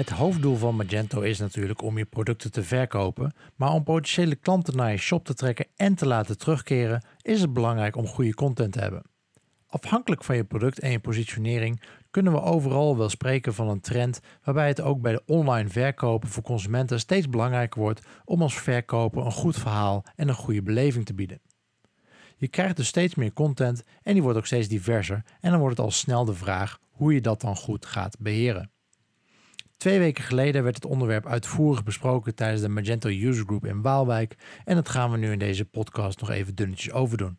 Het hoofddoel van Magento is natuurlijk om je producten te verkopen, maar om potentiële klanten naar je shop te trekken en te laten terugkeren, is het belangrijk om goede content te hebben. Afhankelijk van je product en je positionering kunnen we overal wel spreken van een trend waarbij het ook bij de online verkopen voor consumenten steeds belangrijker wordt om als verkoper een goed verhaal en een goede beleving te bieden. Je krijgt dus steeds meer content en die wordt ook steeds diverser en dan wordt het al snel de vraag hoe je dat dan goed gaat beheren. Twee weken geleden werd het onderwerp uitvoerig besproken tijdens de Magento User Group in Waalwijk en dat gaan we nu in deze podcast nog even dunnetjes overdoen.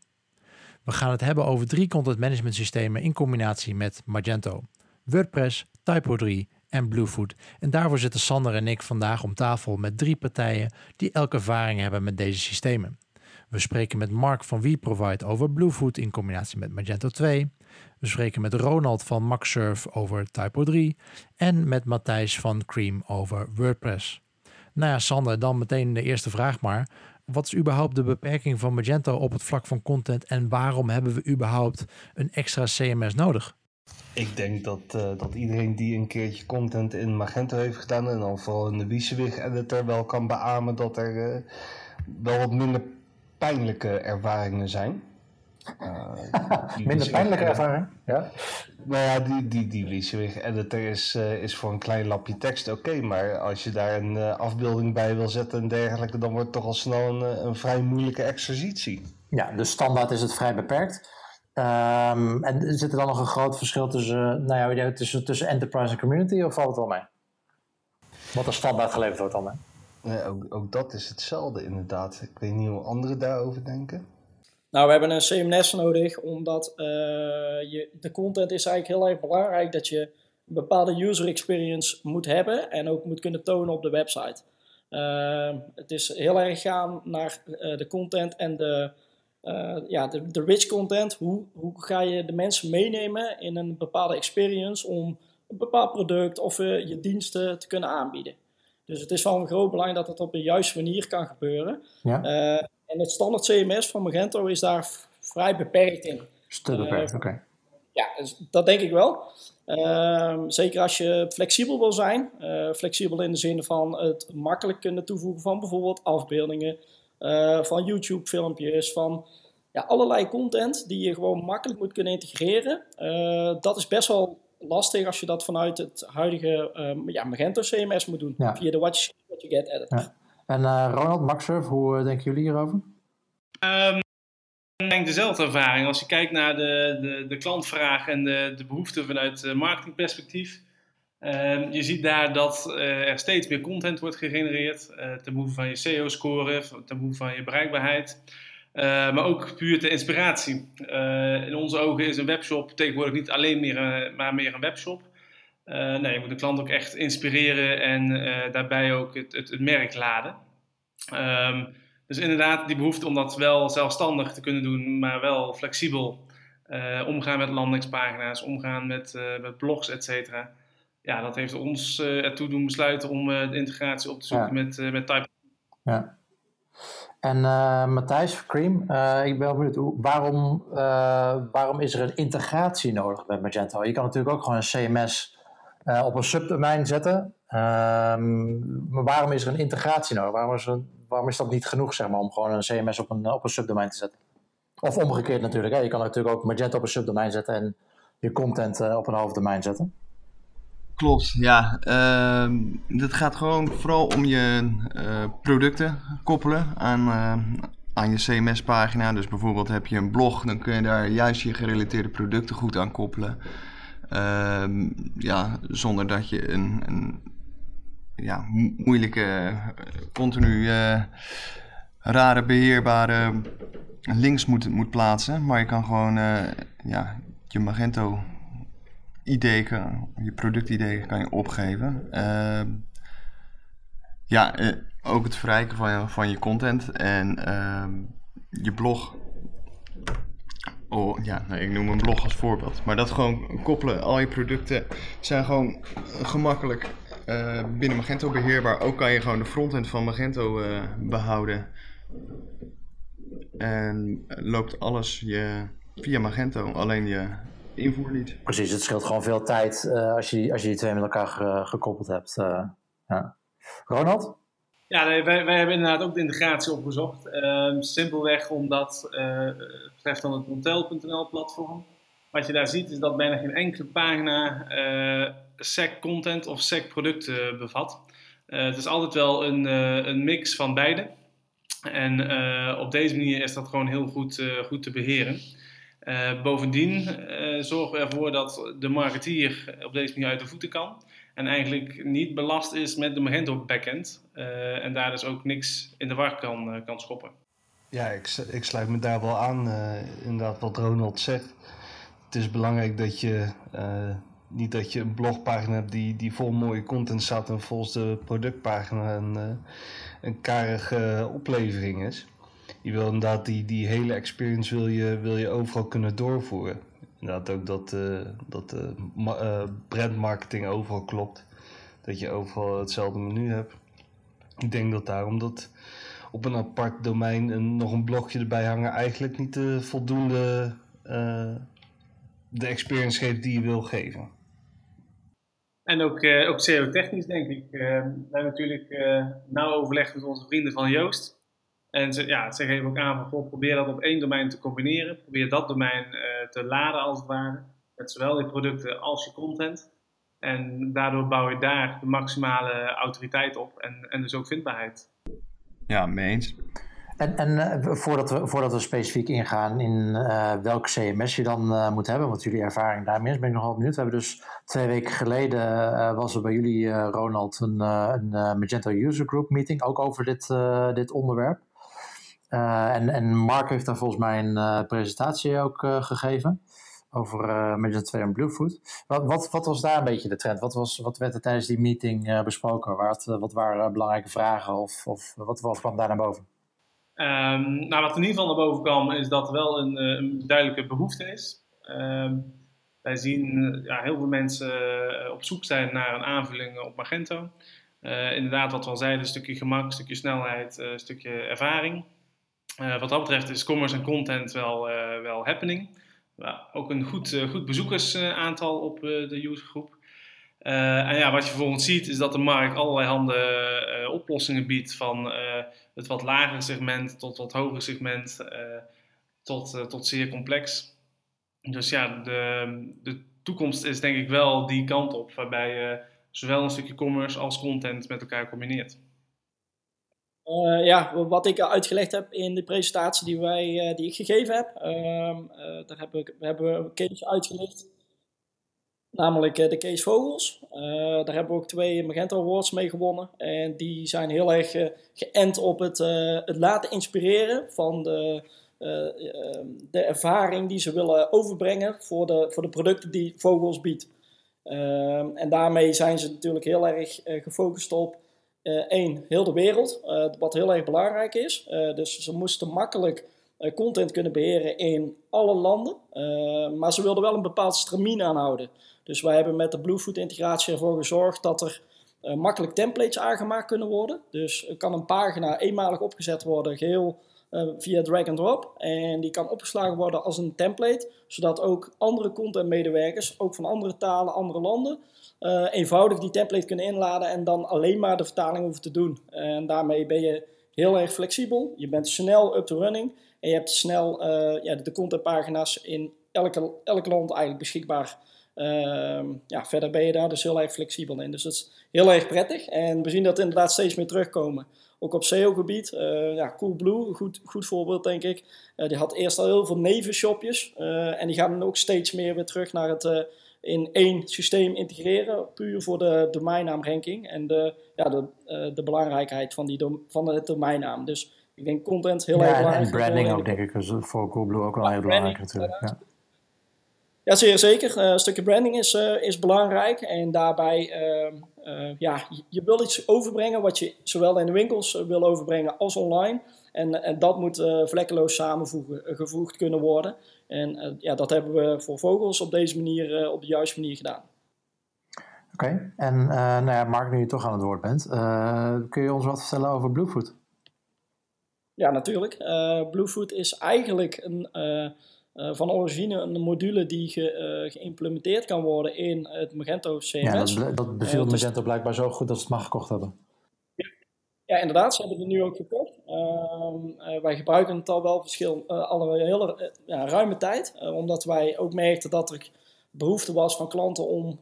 We gaan het hebben over drie content management systemen in combinatie met Magento, WordPress, Typo3 en Bluefoot. En daarvoor zitten Sander en ik vandaag om tafel met drie partijen die elke ervaring hebben met deze systemen. We spreken met Mark van WeProvide over Bluefoot in combinatie met Magento 2. We spreken met Ronald van MaxSurf over Typo3 en met Matthijs van Cream over WordPress. Nou ja, Sander, dan meteen de eerste vraag maar. Wat is überhaupt de beperking van Magento op het vlak van content en waarom hebben we überhaupt een extra CMS nodig? Ik denk dat, uh, dat iedereen die een keertje content in Magento heeft gedaan en dan vooral in de Wiesewig editor wel kan beamen dat er uh, wel wat minder pijnlijke ervaringen zijn. Uh, Minder pijnlijke ervaring? Ja. Nou ja, die, die, die Leasewig editor is, uh, is voor een klein lapje tekst oké. maar als je daar een uh, afbeelding bij wil zetten en dergelijke, dan wordt het toch al snel een, een vrij moeilijke exercitie. Ja, dus standaard is het vrij beperkt. Um, en zit er dan nog een groot verschil tussen, nou ja, tussen, tussen enterprise en community of valt het wel mee? Wat er standaard geleverd wordt dan, hè? Ook, ook dat is hetzelfde inderdaad. Ik weet niet hoe anderen daarover denken. Nou, we hebben een CMS nodig, omdat uh, je, de content is eigenlijk heel erg belangrijk dat je een bepaalde user experience moet hebben en ook moet kunnen tonen op de website. Uh, het is heel erg gaan naar uh, de content en de, ja, de, de rich content. Hoe, hoe ga je de mensen meenemen in een bepaalde experience om een bepaald product of je diensten te kunnen aanbieden. Dus het is van groot belang dat het op de juiste manier kan gebeuren. Ja. En het standaard CMS van Magento is daar vrij beperkt in. Te beperkt, uh, oké. Ja, dus dat denk ik wel. Uh, zeker als je flexibel wil zijn. Uh, flexibel in de zin van het makkelijk kunnen toevoegen van bijvoorbeeld afbeeldingen, uh, van YouTube-filmpjes, van ja, allerlei content die je gewoon makkelijk moet kunnen integreren. dat is best wel lastig als je dat vanuit het huidige ja, Magento CMS moet doen. Ja. Via de Watch What You Get editor. Ja. En uh, Ronald, Maxurf, hoe uh, denken jullie hierover? Um, ik denk dezelfde ervaring. Als je kijkt naar de, de, de klantvraag en de, de behoeften vanuit uh, marketingperspectief. Uh, je ziet daar dat er steeds meer content wordt gegenereerd. ten behoeve van je SEO-score, ten behoeve van je bereikbaarheid. maar ook puur de inspiratie. in onze ogen is een webshop tegenwoordig niet alleen meer, maar meer een webshop. Uh, nee, je moet de klant ook echt inspireren en uh, daarbij ook het, het, het merk laden. Um, dus inderdaad, die behoefte om dat wel zelfstandig te kunnen doen, maar wel flexibel uh, omgaan met landingspagina's, omgaan met, met blogs, et cetera. Ja, dat heeft ons ertoe doen besluiten om de integratie op te zoeken ja. met, met Type. Ja. En Matthijs Cream, ik ben benieuwd, waarom, waarom is er een integratie nodig met Magento? Je kan natuurlijk ook gewoon een CMS uh, op een subdomein zetten. Um, maar waarom is er een integratie nodig? Waarom is, er, waarom is dat niet genoeg zeg maar, om gewoon een CMS op een, op een subdomein te zetten? Of omgekeerd natuurlijk. Hè? Je kan natuurlijk ook Magento op een subdomein zetten en je content uh, op een hoofddomein zetten. Klopt, ja. Uh, gaat gewoon vooral om je uh, producten koppelen aan, aan je CMS-pagina. Dus bijvoorbeeld heb je een blog, dan kun je daar juist je gerelateerde producten goed aan koppelen. Ehm, ja, zonder dat je een, een ja, moeilijke, continu uh, rare beheerbare links moet, moet plaatsen. Maar je kan gewoon uh, ja, je Magento idee, je productidee kan je opgeven. Uh, ja, eh, ook het verrijken van, van je content en ehm, je blog Oh ja, nou, ik noem een blog als voorbeeld. Maar dat gewoon koppelen, al je producten zijn gewoon gemakkelijk uh, binnen Magento beheerbaar. Ook kan je gewoon de frontend van Magento uh, behouden. En loopt alles je, via Magento. Alleen je invoer niet. Precies, het scheelt gewoon veel tijd uh, als, je als je die twee met elkaar ge, gekoppeld hebt. Ja. Ronald? Ja, wij, hebben inderdaad ook de integratie opgezocht. Uh, simpelweg omdat het betreft dan het Montel.nl platform. Wat je daar ziet is dat bijna geen enkele pagina SEC content of SEC producten bevat. het is altijd wel een, een mix van beide. En op deze manier is dat gewoon heel goed, goed te beheren. Uh, bovendien uh, zorgen we ervoor dat de marketeer op deze manier uit de voeten kan. En eigenlijk niet belast is met de Magento backend. Uh, en daar dus ook niks in de war kan, kan schoppen. Ja, ik, ik sluit me daar wel aan. inderdaad, wat Ronald zegt. Het is belangrijk dat je niet dat je een blogpagina hebt die, die vol mooie content staat en volgens de productpagina een, een karige oplevering is je wil inderdaad die, die hele experience wil je, wil je overal kunnen doorvoeren. Inderdaad ook dat, uh, dat uh, brandmarketing overal klopt. Dat je overal hetzelfde menu hebt. Ik denk dat daarom dat op een apart domein een, nog een blokje erbij hangen eigenlijk niet de voldoende de experience geeft die je wil geven. En ook, ook SEO-technisch denk ik. Hebben natuurlijk nauw overleg met onze vrienden van Joost. En ze, ja, ze geven ook aan van, probeer dat op één domein te combineren. Probeer dat domein uh, te laden als het ware. Met zowel je producten als je content. En daardoor bouw je daar de maximale autoriteit op en, en dus ook vindbaarheid. Ja, mee eens. En, en uh, voordat, we, voordat we specifiek ingaan in uh, welk CMS je dan uh, moet hebben, wat jullie ervaring daarmee is, ben ik nogal benieuwd. We hebben dus twee weken geleden was er bij jullie, Ronald, een, een Magento User Group meeting, ook over dit, dit onderwerp. Uh, en, en Mark heeft daar volgens mij een uh, presentatie ook uh, gegeven over uh, Magento 2 en Bluefoot. Wat, wat, wat, was daar een beetje de trend? Wat, was, wat werd er tijdens die meeting besproken? Wat, wat waren belangrijke vragen of, of wat, wat kwam daar naar boven? Um, nou, wat in ieder geval naar boven kwam is dat er wel een, een duidelijke behoefte is. Um, wij zien ja, heel veel mensen op zoek zijn naar een aanvulling op Magento. inderdaad, wat we al zeiden, een stukje gemak, een stukje snelheid, een stukje ervaring. Uh, wat dat betreft is commerce en content wel, uh, wel happening. Ook een goed, uh, goed bezoekersaantal op de usergroep. en ja, wat je vervolgens ziet is dat de markt allerlei handen oplossingen biedt van het wat lagere segment tot wat hoger segment tot, tot zeer complex. Dus ja, de, de toekomst is denk ik wel die kant op waarbij je zowel een stukje commerce als content met elkaar combineert. Uh, ja, wat ik uitgelegd heb in de presentatie die, wij, uh, die ik gegeven heb, uh, daar heb ik, we hebben een case uitgelegd. Namelijk de case Vogels. daar hebben we ook twee Magento Awards mee gewonnen. En die zijn heel erg geënt op het, het laten inspireren van de, ehm, de ervaring die ze willen overbrengen voor de, voor de producten die Vogels biedt. Ehm, en daarmee zijn ze natuurlijk heel erg gefocust op Eén, uh, heel de wereld, uh, wat heel erg belangrijk is. Uh, dus ze moesten makkelijk eh, content kunnen beheren in alle landen. maar ze wilden wel een bepaald stramien aanhouden. Dus wij hebben met de Bluefoot integratie ervoor gezorgd dat er makkelijk templates aangemaakt kunnen worden. Dus kan een pagina eenmalig opgezet worden, geheel via drag and drop. En die kan opgeslagen worden als een template, zodat ook andere contentmedewerkers, ook van andere talen, andere landen, uh, eenvoudig die template kunnen inladen en dan alleen maar de vertaling hoeven te doen. En daarmee ben je heel erg flexibel. Je bent snel up to running en je hebt snel uh, ja, de contentpagina's in elke, elk land eigenlijk beschikbaar. Uh, ja, verder ben je daar dus heel erg flexibel in. Dus dat is heel erg prettig. En we zien dat inderdaad steeds meer terugkomen. Ook op SEO-gebied. Uh, ja, Coolblue, een goed, goed voorbeeld denk ik. Uh, die had eerst al heel veel nevenshopjes. Uh, en die gaan ook steeds meer weer terug naar het in één systeem integreren, puur voor de domeinnaamranking en de, ja, de, de belangrijkheid van, die dom van het domeinnaam. Dus ik denk content heel ja, erg belangrijk. En branding ook, denk ik, is voor Coolblue ook wel heel belangrijk natuurlijk. Ja. Ja, zeer zeker. Uh, een stukje branding is, uh, is belangrijk. En daarbij, uh, ja, je wil iets overbrengen wat je zowel in de winkels wil overbrengen als online. En, en dat moet vlekkeloos samengevoegd kunnen worden. En ja, dat hebben we voor vogels op deze manier, op de juiste manier gedaan. Oké, okay. en uh, nou ja, Mark, nu je toch aan het woord bent, kun je ons wat vertellen over Bluefoot? Ja, natuurlijk. Bluefoot is eigenlijk een, van origine een module die ge, geïmplementeerd kan worden in het Magento CMS. Ja, dat, dat beviel dus, Magento blijkbaar zo goed dat ze het maar gekocht hebben. Ja, inderdaad, ze hebben het nu ook gekocht. Ehm, wij gebruiken het al wel verschil, al een hele ja, ruime tijd, omdat wij ook merkten dat er behoefte was van klanten om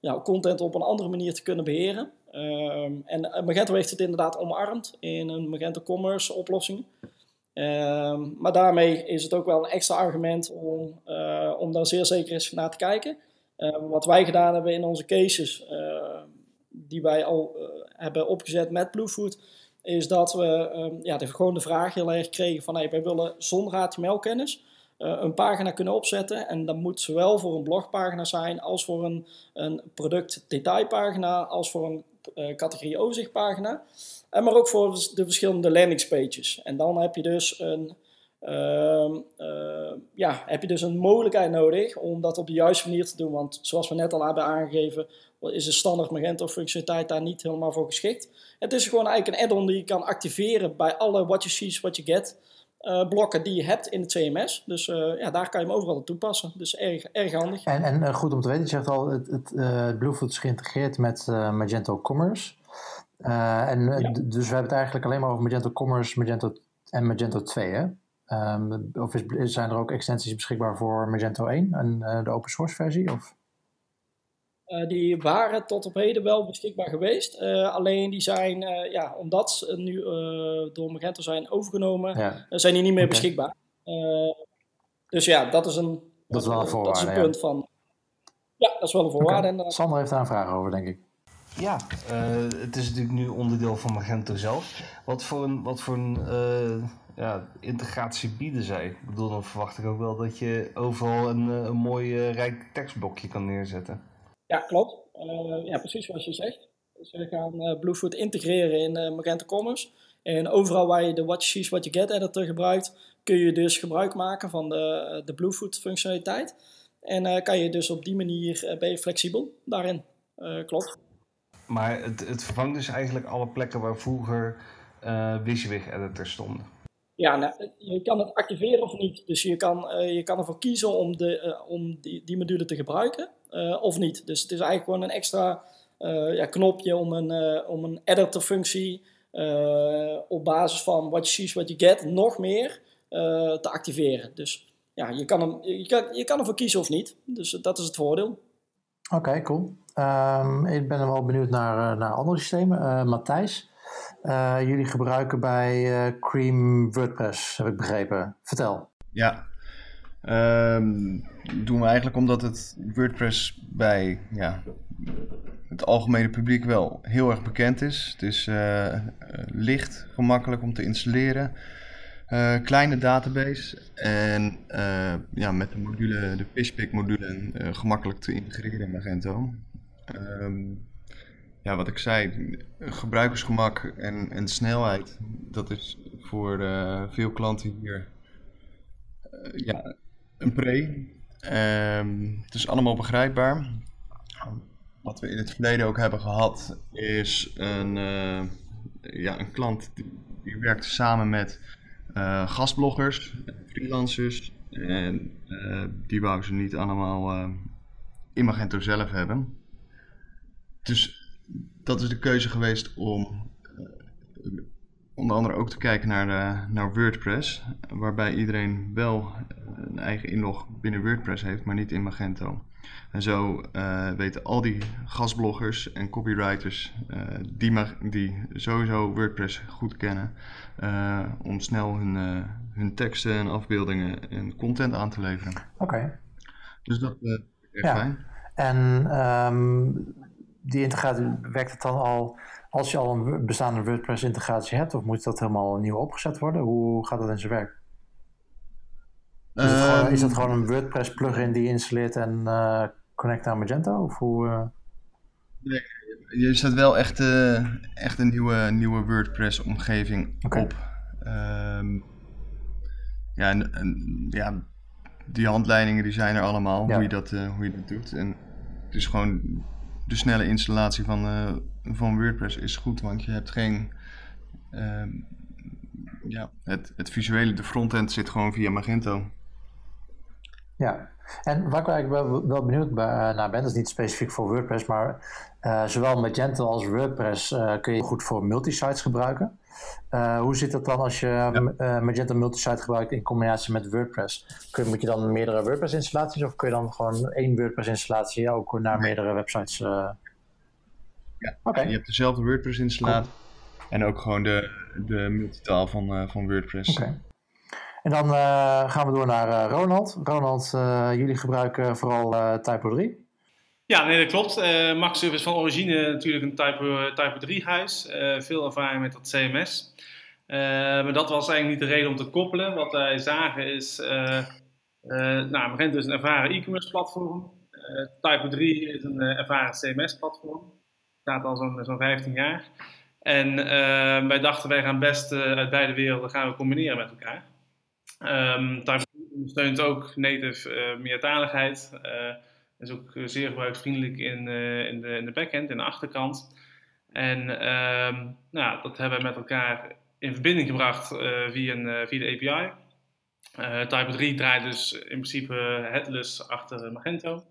ja, content op een andere manier te kunnen beheren. Ehm, en Magento heeft het inderdaad omarmd in een Magento Commerce oplossing. Ehm, maar daarmee is het ook wel een extra argument om, uh, om daar zeer zeker eens naar te kijken. Ehm, wat wij gedaan hebben in onze cases, die wij al uh, hebben opgezet met Bluefoot, is dat we ja, de, gewoon de vraag heel erg kregen van hey, wij willen zonder HTML-kennis uh, een pagina kunnen opzetten. En dat moet zowel voor een blogpagina zijn als voor een, een product detailpagina, als voor een uh, categorie overzichtpagina. En maar ook voor de verschillende landingspages. En dan heb je dus een, uh, uh, ja, heb je dus een mogelijkheid nodig om dat op de juiste manier te doen. Want zoals we net al hebben aangegeven, is een standaard Magento functionaliteit daar niet helemaal voor geschikt. Het is gewoon eigenlijk een add-on die je kan activeren bij alle what you see, what you get uh, blokken die je hebt in het CMS. Dus uh, ja, daar kan je hem overal toepassen. Dus erg, erg handig. En, en goed om te weten, je zegt al, het, het Bluefoot is geïntegreerd met Magento Commerce. En ja. dus we hebben het eigenlijk alleen maar over Magento Commerce Magento en Magento 2, hè? Um, of is, zijn er ook extensies beschikbaar voor Magento 1 en de open source versie? Of? Uh, die waren tot op heden wel beschikbaar geweest. Uh, alleen die zijn, uh, ja, omdat ze nu door Magento zijn overgenomen, ja. zijn die niet meer okay. beschikbaar. dus ja, dat is een, dat is wel een, voorwaarde, dat is een punt van. Ja, dat is wel een voorwaarde. Okay. Sander heeft daar een vraag over, denk ik. Ja, het is natuurlijk nu onderdeel van Magento zelf. Wat voor een, wat voor een ja, integratie bieden zij? Ik bedoel, dan verwacht ik ook wel dat je overal een, een mooi rijk tekstblokje kan neerzetten. Ja, klopt. Ja, precies zoals je zegt. Dus we gaan Bluefoot integreren in Magento Commerce. En overal waar je de What See, What You Get editor gebruikt, kun je dus gebruik maken van de, de Bluefoot functionaliteit. En kan je dus op die manier, ben je flexibel daarin. klopt. Maar het, het vervangt dus eigenlijk alle plekken waar vroeger uh, WYSIWYG editors stonden. Ja, nou, je kan het activeren of niet. Dus je kan, je kan ervoor kiezen om, de, om die, die module te gebruiken. Uh, of niet. Dus het is eigenlijk gewoon een extra uh, ja, knopje om een, uh, om een editor functie op basis van what you see, what you get nog meer te activeren. Dus ja, je kan, hem, je, kan, je kan ervoor kiezen of niet. Dus dat is het voordeel. Oké, okay, cool. Um, ik ben wel benieuwd naar, naar andere systemen. Matthijs, jullie gebruiken bij Cream WordPress, heb ik begrepen. Vertel. Ja, Um, doen we eigenlijk omdat het WordPress bij ja, het algemene publiek wel heel erg bekend is. Het is licht, gemakkelijk om te installeren. Kleine database en ja, met de module, de Fishpick module gemakkelijk te integreren in Magento. Um, ja, wat ik zei, gebruikersgemak en, en snelheid, dat is voor veel klanten hier ja, een pre. Um, het is allemaal begrijpbaar. Wat we in het verleden ook hebben gehad, is een, uh, ja, een klant die, die samen met gastbloggers, freelancers. En die wou ze niet allemaal in Magento zelf hebben. Dus dat is de keuze geweest om onder andere ook te kijken naar, de, naar WordPress, waarbij iedereen wel een eigen inlog binnen WordPress heeft, maar niet in Magento. En zo uh, weten al die gastbloggers en copywriters uh, die, die sowieso WordPress goed kennen, uh, om snel hun, hun teksten en afbeeldingen en content aan te leveren. Oké. Okay. Dus dat is echt ja. fijn. En um, die integratie, werkt het dan al als je al een bestaande WordPress integratie hebt, of moet dat helemaal nieuw opgezet worden? Hoe gaat dat in zijn werk? Is, um, het gewoon, is dat gewoon een WordPress plugin die je installeert en uh, connect naar Magento? Of hoe, uh... Nee, je zet wel echt, uh, echt een nieuwe, nieuwe WordPress omgeving okay. op. Um, ja, en, en, ja, die handleidingen die zijn er allemaal, ja. hoe, je dat, hoe je dat doet. En het is gewoon de snelle installatie van, uh, van WordPress is goed, want je hebt geen. Uh, ja, het, het visuele, de frontend zit gewoon via Magento. Ja, en waar ik wel, wel benieuwd naar ben, dat is niet specifiek voor WordPress, maar uh, zowel Magento als WordPress uh, kun je goed voor multisites gebruiken. Uh, hoe zit dat dan als je ja. Magento multisite gebruikt in combinatie met WordPress? Kun, moet je dan meerdere WordPress installaties of kun je dan gewoon één WordPress installatie ook naar meerdere websites? Ja, okay. je hebt dezelfde WordPress installatie en ook gewoon de, de multitaal van, van WordPress. Okay. En dan gaan we door naar Ronald. Ronald, jullie gebruiken vooral Typo 3. Ja, nee, dat klopt. Uh, is van origine natuurlijk een Type, type 3 huis. Uh, veel ervaring met dat CMS. Uh, maar dat was eigenlijk niet de reden om te koppelen. Wat wij zagen is, nou, Magento is een ervaren e-commerce platform. Type 3 is een ervaren CMS platform. Staat al zo'n zo'n 15 jaar. En wij dachten, wij gaan best uit beide werelden gaan we combineren met elkaar. Um, Type 3 ondersteunt ook native meertaligheid is ook eh, zeer gebruiksvriendelijk in, uh, in, de, in de backend, in de achterkant. En uh, nou, dat hebben we met elkaar in verbinding gebracht uh, via, een, via de API. Type 3 draait dus in principe headless achter Magento.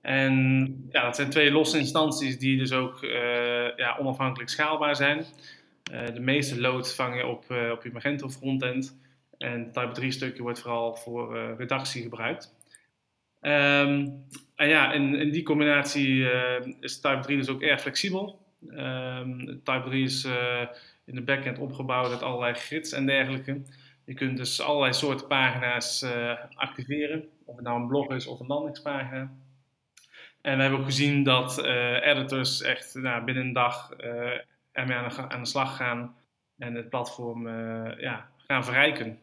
En ja, dat zijn twee losse instanties die dus ook ja, onafhankelijk schaalbaar zijn. de meeste load vang je op, op je Magento frontend. En het Type 3 stukje wordt vooral voor redactie gebruikt. Um, en ja, in, in die combinatie uh, is Type 3 dus ook erg flexibel. Um, Type 3 is uh, in de backend opgebouwd uit allerlei grids en dergelijke. Je kunt dus allerlei soorten pagina's uh, activeren, of het nou een blog is of een landingspagina. En we hebben ook gezien dat editors echt nou, binnen een dag ermee aan de, aan de slag gaan en het platform ja, gaan verrijken.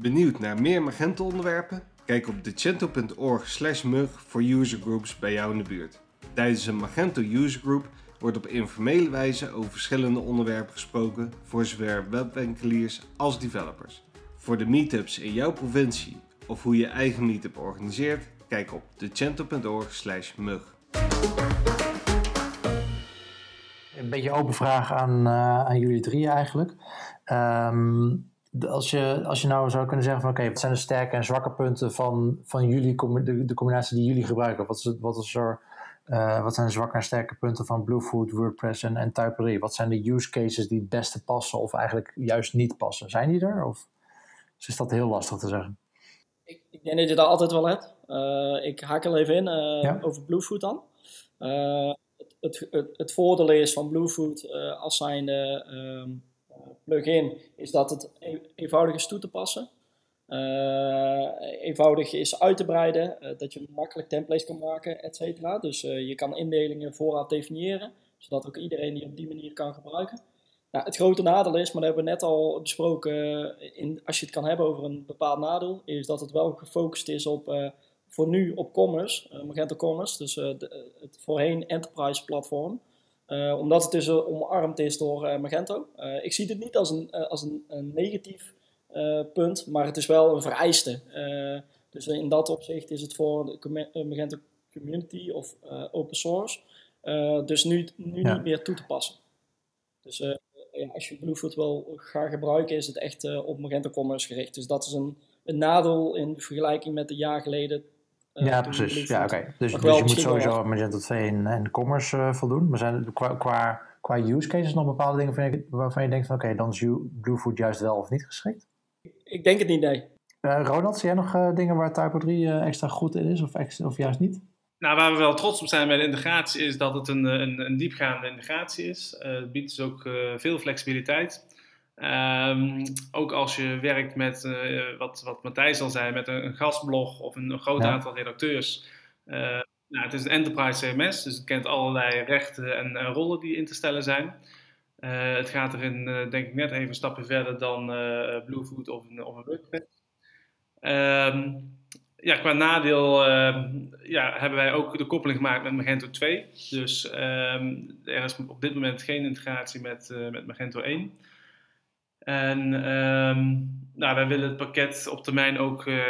Benieuwd naar meer Magento onderwerpen? Kijk op decento.org slash mug voor usergroups bij jou in de buurt. Tijdens een Magento usergroup wordt op informele wijze over verschillende onderwerpen gesproken voor zowel webwinkeliers als developers. Voor de meetups in jouw provincie of hoe je eigen meetup organiseert, kijk op decento.org slash mug. Een beetje open vraag aan, uh, aan jullie drie eigenlijk. Um, als je, als je nou zou kunnen zeggen van oké, wat zijn de sterke en zwakke punten van, van jullie, de, de combinatie die jullie gebruiken? Wat, is, wat, is er, uh, wat zijn de zwakke en sterke punten van Bluefoot, WordPress en, en Typery? Wat zijn de use cases die het beste passen of eigenlijk juist niet passen? Zijn die er of is dat heel lastig te zeggen? Ik, ik denk dat je dat altijd wel hebt. Uh, ik haak er even in uh, ja? over Bluefoot dan. Het, het, het, het, voordeel is van Bluefoot als zijnde... Um, plugin is dat het e-, eenvoudig is toe te passen. Uh, eenvoudig is uit te breiden, uh, dat je makkelijk templates kan maken, et cetera. Dus uh, je kan indelingen vooraf definiëren, zodat ook iedereen die op die manier kan gebruiken. Nou, het grote nadeel is, maar dat hebben we net al besproken, in, als je het kan hebben over een bepaald nadeel, is dat het wel gefocust is op, voor nu op commerce, Magento Commerce, dus het voorheen enterprise platform. Uh, omdat het dus uh, omarmd is door uh, Magento. ik zie het niet als een, als een, een negatief punt, maar het is wel een vereiste. dus in dat opzicht is het voor de Magento community of open source dus nu, nu niet meer toe te passen. Dus ja, als je Bluefoot wil gaan gebruiken, is het echt op Magento Commerce gericht. Dus dat is een, een nadeel in vergelijking met een jaar geleden ja, precies. Ja, oké. Dus, dus je moet sowieso Magento 2 en, en Commerce uh, voldoen. Maar zijn er qua, qua, qua use cases nog bepaalde dingen waarvan je denkt van oké, dan is Bluefoot juist wel of niet geschikt? Ik denk het niet, nee. Uh, Ronald, zie jij nog dingen waar Typo 3 extra goed in is of, extra, of juist niet? Nou, waar we wel trots op zijn bij de integratie is dat het een, een, een diepgaande integratie is. het biedt dus ook veel flexibiliteit. Um, ook als je werkt met, uh, wat, wat Matthijs al zei, met een, een gastblog of een, een groot aantal redacteurs. Uh, nou, het is een enterprise CMS, dus het kent allerlei rechten en, en rollen die in te stellen zijn. Het gaat erin, denk ik, net even een stapje verder dan Bluefoot of een, of een WordPress. Um, ja, qua nadeel ehm, ja, hebben wij ook de koppeling gemaakt met Magento 2. Dus um, er is op dit moment geen integratie met, met Magento 1. En um, nou, wij willen het pakket op termijn ook uh,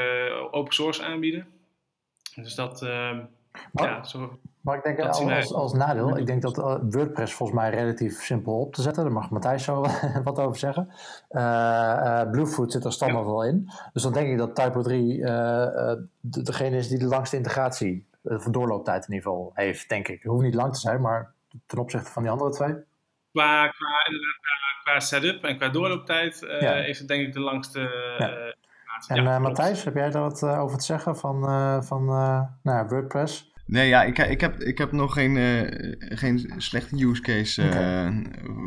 open source aanbieden. Dus dat, uh, Maar, ja, zo, maar ik denk dat als, als, als nadeel, ik denk dat eh, WordPress volgens mij relatief simpel op te zetten. Daar mag Matthijs zo wat over zeggen. Eh, eh, Bluefoot zit er standaard wel in. Dus dan denk ik dat Typo 3 eh, eh, de- degene is die de langste integratie, eh, van doorlooptijd in ieder geval, heeft, denk ik. Het hoeft niet lang te zijn, maar ten opzichte van die andere twee. qua, qua, inderdaad, qua, setup en qua doorlooptijd eh, Ja. heeft het denk ik de langste Ja. eh, En eh. Matthijs, heb jij daar wat over te zeggen van, van nou, ja, WordPress? Nee, ja, ik, ik, heb, ik heb nog geen, eh, geen slechte use case eh,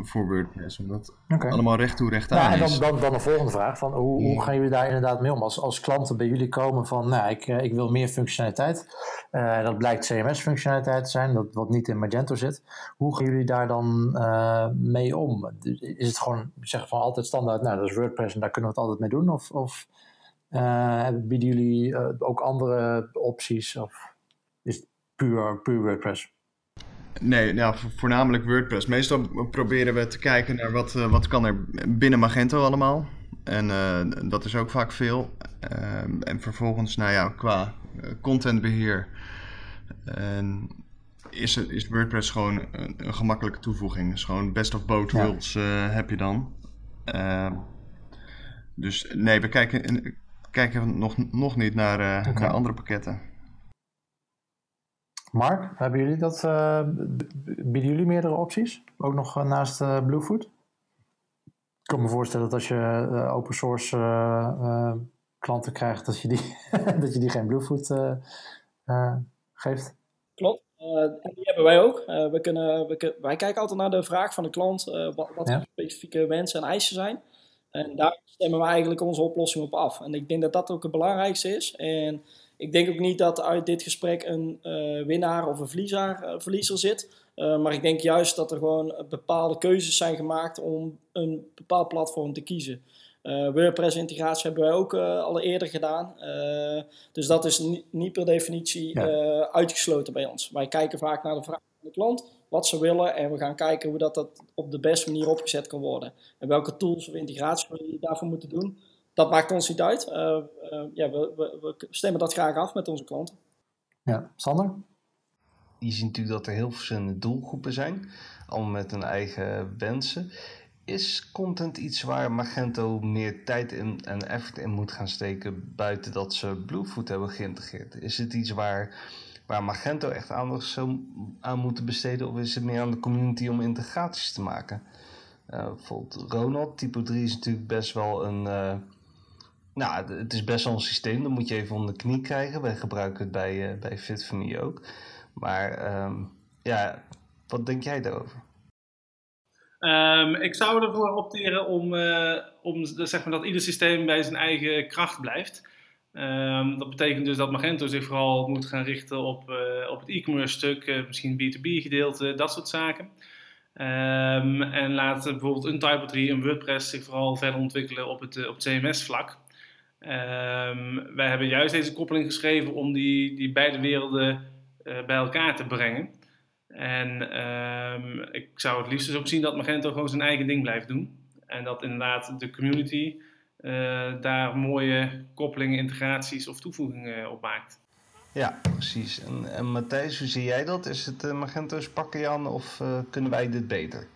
voor WordPress. Omdat allemaal recht toe, recht Nou, aan en is. dan, dan, dan een volgende vraag. Van hoe, hoe gaan jullie daar inderdaad mee om? Als, als klanten bij jullie komen van, nou, ik, eh, ik wil meer functionaliteit. Dat blijkt CMS-functionaliteit te zijn, dat, wat niet in Magento zit. Hoe gaan jullie daar dan mee om? Is het gewoon, zeggen van altijd standaard, nou, dat is WordPress en daar kunnen we het altijd mee doen? Of, of bieden jullie ook andere opties? Of is puur, puur WordPress? Nee, nou, vo- voornamelijk WordPress. Meestal proberen we te kijken naar wat, eh, wat kan er binnen Magento allemaal. En eh, dat is ook vaak veel. Ehm, en vervolgens, nou ja, qua eh, contentbeheer en is, het, is WordPress gewoon een, een gemakkelijke toevoeging. Dus gewoon best of both worlds heb je dan. Ehm, dus nee, we kijken, kijken nog, nog niet naar, naar andere pakketten. Mark, hebben jullie dat, eh, bieden jullie meerdere opties? Ook nog eh, naast eh, Bluefoot? Ik kan me voorstellen dat als je open source klanten krijgt, dat je die, dat je die geen Bluefoot geeft. Klopt. Die hebben wij ook. We kunnen, we wij kijken altijd naar de vraag van de klant, wat, wat Ja. de specifieke wensen en eisen zijn. En daar stemmen we eigenlijk onze oplossing op af. En ik denk dat dat ook het belangrijkste is. En ik denk ook niet dat uit dit gesprek een eh, winnaar of een verliezer, eh, verliezer zit. Eh, maar ik denk juist dat er gewoon bepaalde keuzes zijn gemaakt om een bepaald platform te kiezen. WordPress-integratie hebben wij ook al eerder gedaan. Dus dat is ni- niet per definitie Ja. uitgesloten bij ons. Wij kijken vaak naar de vraag van de klant, wat ze willen, en we gaan kijken hoe dat, dat op de beste manier opgezet kan worden. En welke tools of integratie we daarvoor moeten doen, dat maakt ons niet uit. Eh, eh, ja, we, we, we stemmen dat graag af met onze klanten. Ja, Sander? je ziet natuurlijk dat er heel verschillende doelgroepen zijn, allemaal met hun eigen wensen. Is content iets waar Magento meer tijd in en effort in moet gaan steken buiten dat ze Bluefoot hebben geïntegreerd? Is het iets waar, waar Magento echt aandacht zou aan moeten besteden of is het meer aan de community om integraties te maken? Eh, bijvoorbeeld Ronald, typo 3 is natuurlijk best wel een... eh, nou, het is best wel een systeem, dat moet je even onder de knie krijgen. Wij gebruiken het bij, eh, bij Fit4Me ook. Maar ehm, ja, wat denk jij daarover? Ehm, ik zou ervoor opteren om, eh, om zeg maar, dat ieder systeem bij zijn eigen kracht blijft. Ehm, dat betekent dus dat Magento zich vooral moet gaan richten op, eh, op het e-commerce stuk, misschien B2B gedeelte, dat soort zaken. En laat bijvoorbeeld een Typo 3 en WordPress zich vooral verder ontwikkelen op het, op het CMS-vlak. Ehm, wij hebben juist deze koppeling geschreven om die, die beide werelden eh, bij elkaar te brengen. En ehm, ik zou het liefst dus ook zien dat Magento gewoon zijn eigen ding blijft doen. En dat inderdaad de community eh, daar mooie koppelingen, integraties of toevoegingen op maakt. Ja, precies. En, en Matthijs, hoe zie jij dat? Is het eh, Magento's pakken aan of eh, kunnen wij dit beter?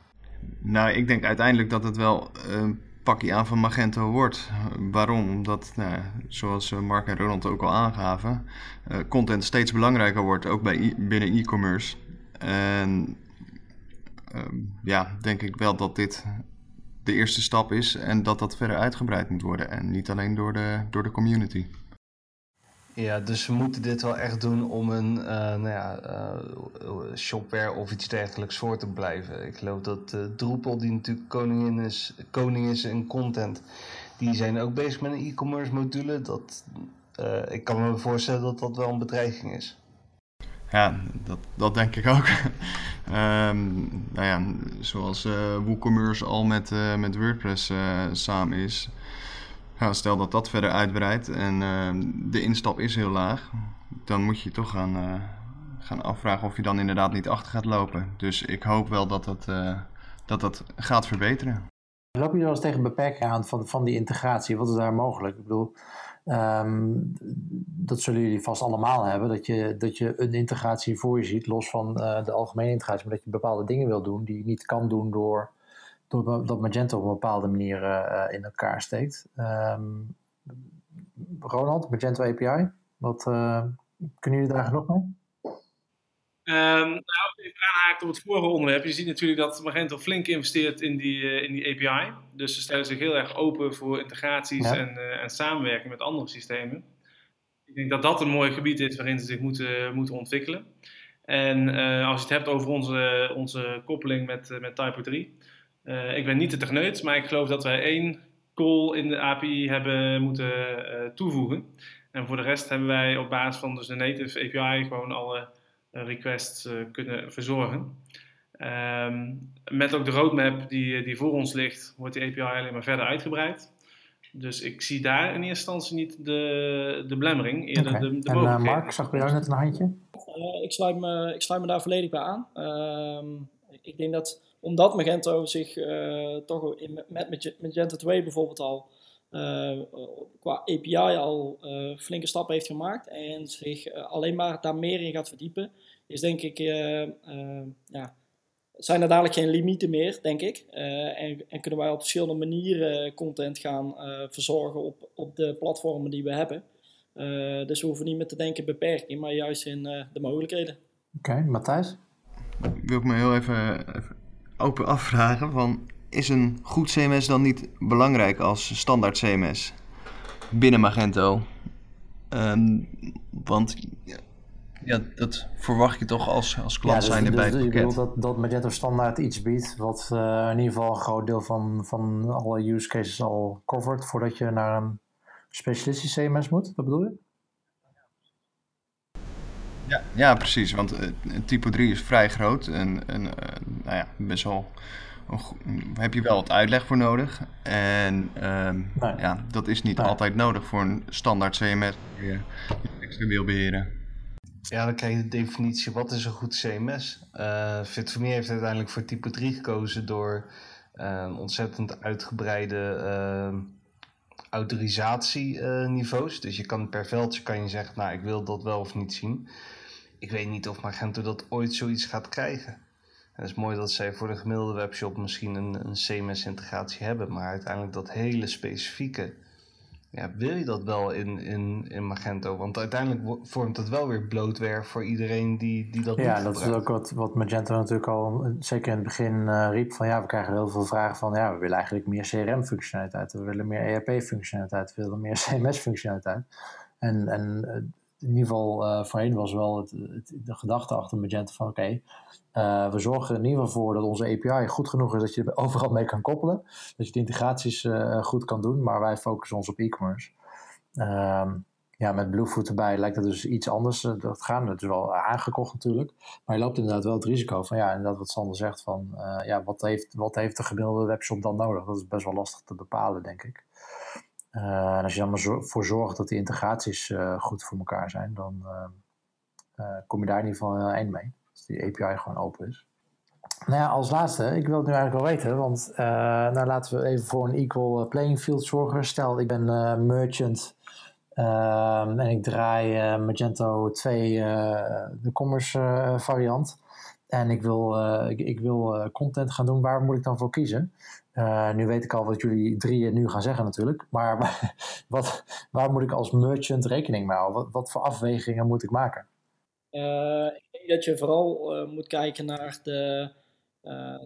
Nou, ik denk uiteindelijk dat het wel een pakje aan van Magento wordt. Waarom? Omdat, nou, zoals eh, Mark en Ronald ook al aangaven, eh, content steeds belangrijker wordt, ook bij binnen e-commerce. En ehm, ja, denk ik wel dat dit de eerste stap is en dat dat verder uitgebreid moet worden. En niet alleen door de, door de community. Ja, dus we moeten dit wel echt doen om een eh, nou ja, eh, shopware of iets dergelijks voor te blijven. Ik geloof dat eh Drupal, die natuurlijk koningin is, koning is in content, die zijn ook bezig met een e-commerce module. Dat, ik kan me voorstellen dat dat wel een bedreiging is. Ja, dat, dat denk ik ook. Ehm, nou ja, zoals WooCommerce al met, met WordPress samen is. Stel dat dat verder uitbreidt en ehm, de instap is heel laag, dan moet je toch gaan, eh, gaan afvragen of je dan inderdaad niet achter gaat lopen. Dus ik hoop wel dat dat, eh, dat, dat gaat verbeteren. Lopen jullie wel eens tegen beperkingen aan van, van die integratie? Wat is daar mogelijk? Ik bedoel, ehm, dat zullen jullie vast allemaal hebben, dat je, dat je een integratie voor je ziet, los van de algemene integratie, maar dat je bepaalde dingen wil doen die je niet kan doen door dat Magento op een bepaalde manier in elkaar steekt. Um, Ronald, Magento API, wat kunnen jullie daar genoeg mee? Um, nou, even aanhaakt op het vorige onderwerp. Je ziet natuurlijk dat Magento flink investeert in die, uh, in die API. Dus ze stellen zich heel erg open voor integraties en, uh, en samenwerking met andere systemen. Ik denk dat dat een mooi gebied is waarin ze zich moeten, moeten ontwikkelen. En uh, als je het hebt over onze, onze koppeling met, met Typo 3. Ik ben niet de techneut, maar ik geloof dat wij één call in de API hebben moeten toevoegen. En voor de rest hebben wij op basis van dus de native API gewoon alle eh, requests eh, kunnen verzorgen. Ehm, met ook de roadmap die, die voor ons ligt, wordt die API alleen maar verder uitgebreid. Dus ik zie daar in eerste instantie niet de, de belemmering, eerder okay. de, de En uh, Mark, zag bij jou net een handje? Uh, ik, sluit me, ik sluit me daar volledig bij aan. Uh, ik denk dat omdat Magento zich uh, toch in, met Magento 2 bijvoorbeeld al qua API al flinke stappen heeft gemaakt en zich alleen maar daar meer in gaat verdiepen, is denk ik, uh, uh, ja, zijn er dadelijk geen limieten meer, denk ik. Uh, en, en, kunnen wij op verschillende manieren content gaan verzorgen op, op de platformen die we hebben. dus we hoeven niet meer te denken beperking, maar juist in de mogelijkheden. Oké, okay, Matthijs? Wil ik me heel even, even open afvragen van... Is een goed CMS dan niet belangrijk als standaard CMS binnen Magento? Um, want ja, dat verwacht je toch als, als klant ja, dus, zijn bij dus, het Je pakket. bedoelt dat, dat Magento standaard iets biedt wat uh, in ieder geval een groot deel van, van alle use cases al covert voordat je naar een specialistisch CMS moet, dat bedoel je? Ja, ja precies, want uh, typo 3 is vrij groot en, en uh, nou ja, best wel heb je wel wat uitleg voor nodig. En nee. ja, dat is niet nee. altijd nodig voor een standaard CMS die je extra wil beheren. Ja, dan krijg je de definitie, wat is een goed CMS? Uh, Fit4Me heeft uiteindelijk voor type 3 gekozen door uh, ontzettend uitgebreide uh, autorisatieniveaus. dus je kan per veldje kan je zeggen, nou ik wil dat wel of niet zien. Ik weet niet of Magento dat ooit zoiets gaat krijgen. En het is mooi dat zij voor de gemiddelde webshop misschien een, een CMS-integratie hebben, maar uiteindelijk dat hele specifieke ja, wil je dat wel in, in, in Magento? Want uiteindelijk vormt het wel weer blootware voor iedereen die, die dat ja, niet dat is ook wat, wat Magento natuurlijk al zeker in het begin uh, riep. Van ja, we krijgen heel veel vragen van ja, we willen eigenlijk meer CRM-functionaliteit. We willen meer ERP-functionaliteit. We willen meer CMS-functionaliteit. En, en in ieder geval uh, voorheen was wel het, de gedachte achter Magento van oké, uh, we zorgen er in ieder geval voor dat onze API goed genoeg is dat je er overal mee kan koppelen. Dat je de integraties uh, goed kan doen, maar wij focussen ons op e-commerce. Um, ja, met Bluefoot erbij lijkt het dus iets anders te gaan. Het is wel aangekocht natuurlijk. Maar je loopt inderdaad wel het risico van, ja, inderdaad wat Sander zegt van, ja, wat heeft, wat heeft de gemiddelde webshop dan nodig? Dat is best wel lastig te bepalen, denk ik. En als je dan maar voor zorgt dat die integraties goed voor elkaar zijn, dan kom je daar in ieder geval eind mee die API gewoon open is. Nou ja, als laatste, ik wil het nu eigenlijk wel weten, want nou laten we even voor een equal playing field zorgen. Stel, ik ben merchant uh, en ik draai Magento 2, de commerce variant. En ik wil, ik, wil content gaan doen, waar moet ik dan voor kiezen? Nu weet ik al wat jullie drieën nu gaan zeggen natuurlijk, maar wat, waar moet ik als merchant rekening mee houden? Wat, wat voor afwegingen moet ik maken? Uh, ik denk dat je vooral uh, moet kijken naar de,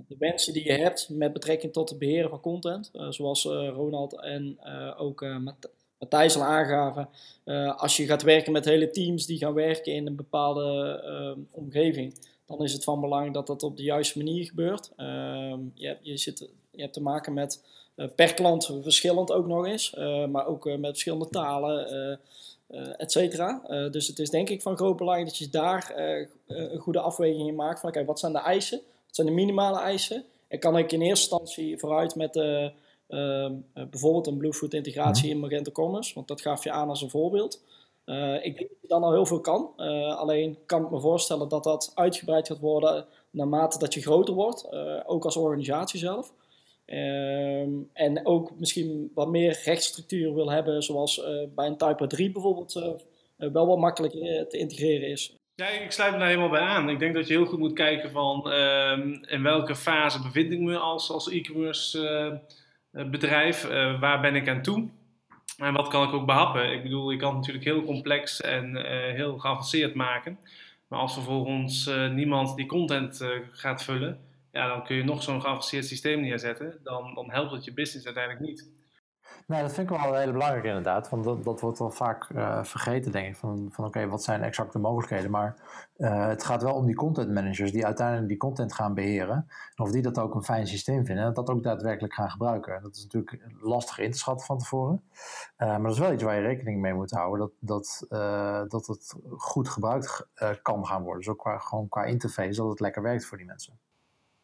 de wensen die je hebt met betrekking tot het beheren van content. zoals Ronald en ook Matthijs al aangaven. als je gaat werken met hele teams die gaan werken in een bepaalde omgeving, dan is het van belang dat dat op de juiste manier gebeurt. Ehm, je, je, zit, je hebt te maken met per klant verschillend ook nog eens, maar ook met verschillende talen. Et cetera. Dus het is denk ik van groot belang dat je daar een goede afweging in maakt. Van okay, wat zijn de eisen? Wat zijn de minimale eisen? En kan ik in eerste instantie vooruit met ehm, bijvoorbeeld een Bluefoot integratie in Magento Commerce? Want dat gaf je aan als een voorbeeld. ik denk dat je dan al heel veel kan. alleen kan ik me voorstellen dat dat uitgebreid gaat worden naarmate dat je groter wordt. ook als organisatie zelf. Um, en ook misschien wat meer rechtsstructuur wil hebben, zoals uh, bij een Type 3 bijvoorbeeld uh, wel wat makkelijker te integreren is. Ja, ik sluit me daar helemaal bij aan. Ik denk dat je heel goed moet kijken van ehm, in welke fase bevind ik me als, als e-commerce bedrijf. waar ben ik aan toe? En wat kan ik ook behappen? Ik bedoel, je kan het natuurlijk heel complex en heel geavanceerd maken. Maar als vervolgens niemand die content gaat vullen, ja, dan kun je nog zo'n geavanceerd systeem neerzetten. Dan, helpt het je business uiteindelijk niet. Nee, dat vind ik wel heel belangrijk inderdaad. Want dat, dat wordt wel vaak uh, vergeten, denk ik. Van, van oké, wat zijn exact de mogelijkheden? Maar uh, het gaat wel om die content managers die uiteindelijk die content gaan beheren. En of die dat ook een fijn systeem vinden en dat ook daadwerkelijk gaan gebruiken. Dat is natuurlijk lastig in te schatten van tevoren. Uh, maar dat is wel iets waar je rekening mee moet houden. Dat, dat, dat het goed gebruikt kan gaan worden. Dus ook qua, gewoon qua interface, dat het lekker werkt voor die mensen.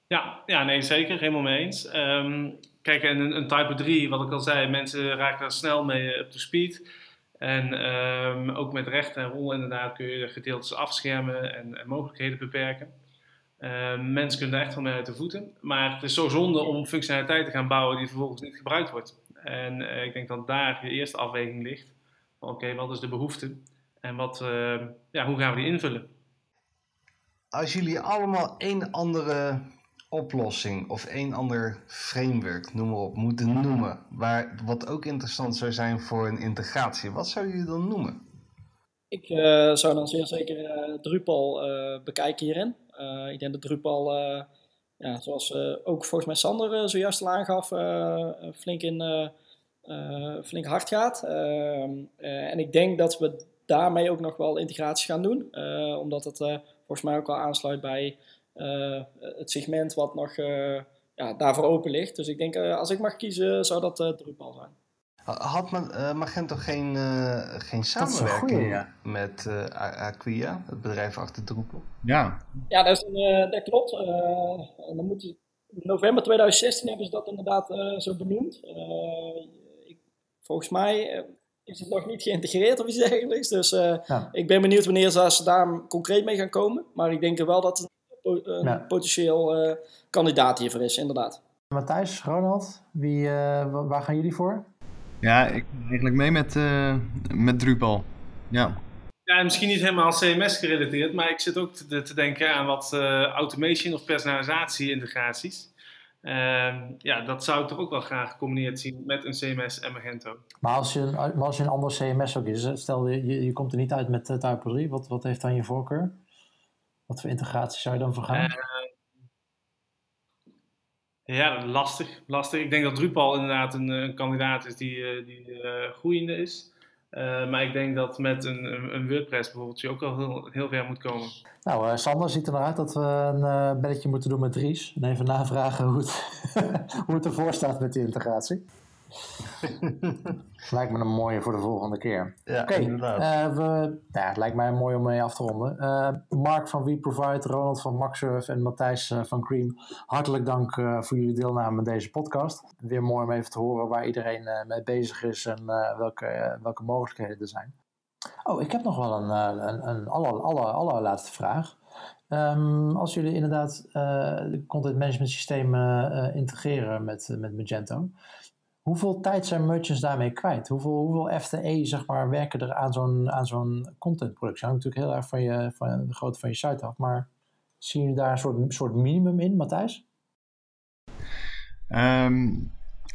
Ja, ja, nee, zeker. Helemaal mee eens. Um, kijk, en een, een Type 3, wat ik al zei, mensen raken daar snel mee up to speed. En um, ook met rechten en rollen inderdaad kun je gedeeltes afschermen en, en mogelijkheden beperken. Um, mensen kunnen daar echt wel mee uit de voeten. Maar het is zo zonde om functionaliteit te gaan bouwen die vervolgens niet gebruikt wordt. En uh, ik denk dat daar je eerste afweging ligt. Oké, wat is de behoefte? En wat, uh, ja, hoe gaan we die invullen? Als jullie allemaal één andere oplossing of een ander framework, noem maar op, moeten noemen, waar, wat ook interessant zou zijn voor een integratie, wat zou je dan noemen? Ik uh, zou dan zeer zeker uh, Drupal uh, bekijken hierin. ik denk dat Drupal, ja, zoals ook volgens mij Sander zojuist al aangaf, flink, in, flink hard gaat. Ehm, en ik denk dat we daarmee ook nog wel integraties gaan doen, omdat het volgens mij ook al aansluit bij eh, het segment wat nog eh, ja, daarvoor open ligt. Dus ik denk, eh, als ik mag kiezen, zou dat Drupal zijn. Had Magento geen, geen samenwerking met Acquia, het bedrijf achter Drupal? Ja. Ja, dat, is een, dat klopt. dan moet in november 2016 hebben ze dat inderdaad zo benoemd. Ik, volgens mij is het nog niet geïntegreerd of iets dergelijks. Dus ik ben benieuwd wanneer ze daar concreet mee gaan komen. Maar ik denk wel dat een potentieel uh, kandidaat hiervoor is, inderdaad. Matthijs, Ronald, wie, uh, waar gaan jullie voor? Ja, ik eigenlijk mee met, uh, met Drupal. Ja. Ja, misschien niet helemaal CMS gerelateerd, maar ik zit ook te, te denken aan wat automation of personalisatie-integraties. Uh, ja, dat zou ik toch ook wel graag gecombineerd zien met een CMS en Magento. Maar als je, als je een ander CMS ook is, stel je, je, je komt er niet uit met Type 3, wat, wat heeft dan je voorkeur? Wat voor integratie zou je dan voor gaan? Uh, ja, lastig, lastig. Ik denk dat Drupal inderdaad een, een kandidaat is die, uh, die uh, groeiende is. maar ik denk dat met een, een, WordPress bijvoorbeeld je ook al heel, heel ver moet komen. Nou, Sander ziet er naar uit dat we een belletje moeten doen met Dries. En even navragen hoe het, hoe het ervoor staat met die integratie. lijkt me een mooie voor de volgende keer. Ja, Oké, uh, we, ja, het lijkt mij mooi om mee af te ronden. Uh, Mark van WeProvide, Ronald van Maxsurf en Matthijs uh, van Cream. Hartelijk dank voor jullie deelname aan deze podcast. Weer mooi om even te horen waar iedereen mee bezig is en welke, welke mogelijkheden er zijn. Oh, ik heb nog wel een, een, een aller, aller, allerlaatste vraag. Um, als jullie inderdaad de content management systemen integreren met, met Magento, Hoeveel tijd zijn merchants daarmee kwijt? Hoeveel, hoeveel FTE zeg maar, werken er aan zo'n, aan zo'n contentproductie? Dat hangt natuurlijk heel erg van, je, van de grootte van je site af. Maar zien jullie daar een soort, soort minimum in, Matthijs? Um,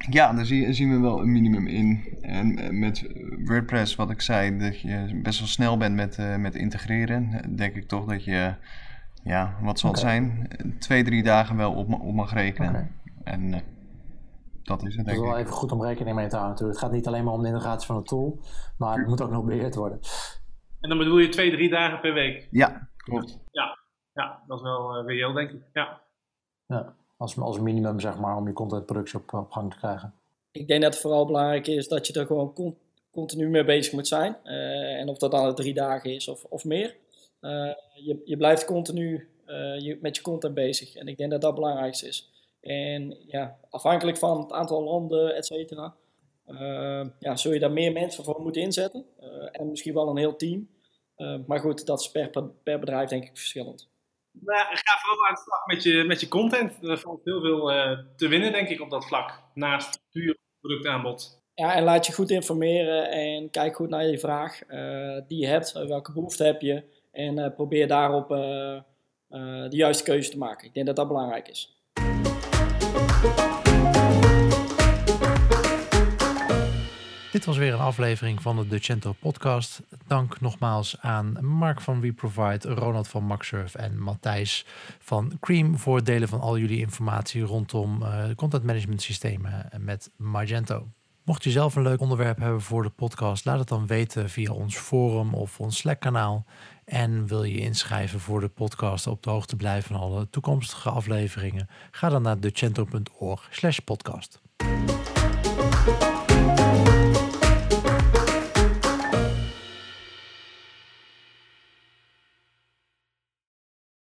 ja, daar zie, zien we wel een minimum in. En eh, met WordPress, wat ik zei, dat je best wel snel bent met, uh, met integreren. Denk ik toch dat je, ja, wat zal het zijn? Twee, drie dagen wel op, op mag rekenen. Okay. En uh, dat is het, denk is wel even goed om rekening mee te houden natuurlijk. Het gaat niet alleen maar om de integratie van de tool, maar het moet ook nog beheerd worden. En dan bedoel je twee, drie dagen per week? Ja, klopt. Ja, ja dat is wel uh, reëel, denk ik. Ja. ja als, als minimum, zeg maar, om je contentproductie op, op gang te krijgen. Ik denk dat het vooral belangrijk is dat je er gewoon continu mee bezig moet zijn. Uh, en of dat dan drie dagen is of, of meer. Uh, je, je blijft continu je, met je content bezig. En ik denk dat dat het belangrijkste is. En ja, afhankelijk van het aantal landen, et cetera, uh, ja, zul je daar meer mensen voor moeten inzetten. Uh, en misschien wel een heel team. Uh, maar goed, dat is per, per bedrijf denk ik verschillend. Nou, ga vooral aan de slag met je, met je content. Er valt heel veel te winnen, denk ik, op dat vlak. Naast puur productaanbod. Ja, en laat je goed informeren en kijk goed naar je vraag die je hebt. welke behoefte heb je? En probeer daarop de juiste keuze te maken. Ik denk dat dat belangrijk is. Dit was weer een aflevering van de Decento podcast. Dank nogmaals aan Mark van WeProvide, Ronald van MaxSurf en Matthijs van Cream voor het delen van al jullie informatie rondom uh, content management systemen met Magento. Mocht je zelf een leuk onderwerp hebben voor de podcast, laat het dan weten via ons forum of ons Slack kanaal. En wil je inschrijven voor de podcast op de hoogte blijven van alle toekomstige afleveringen? Ga dan naar decento.org slash podcast.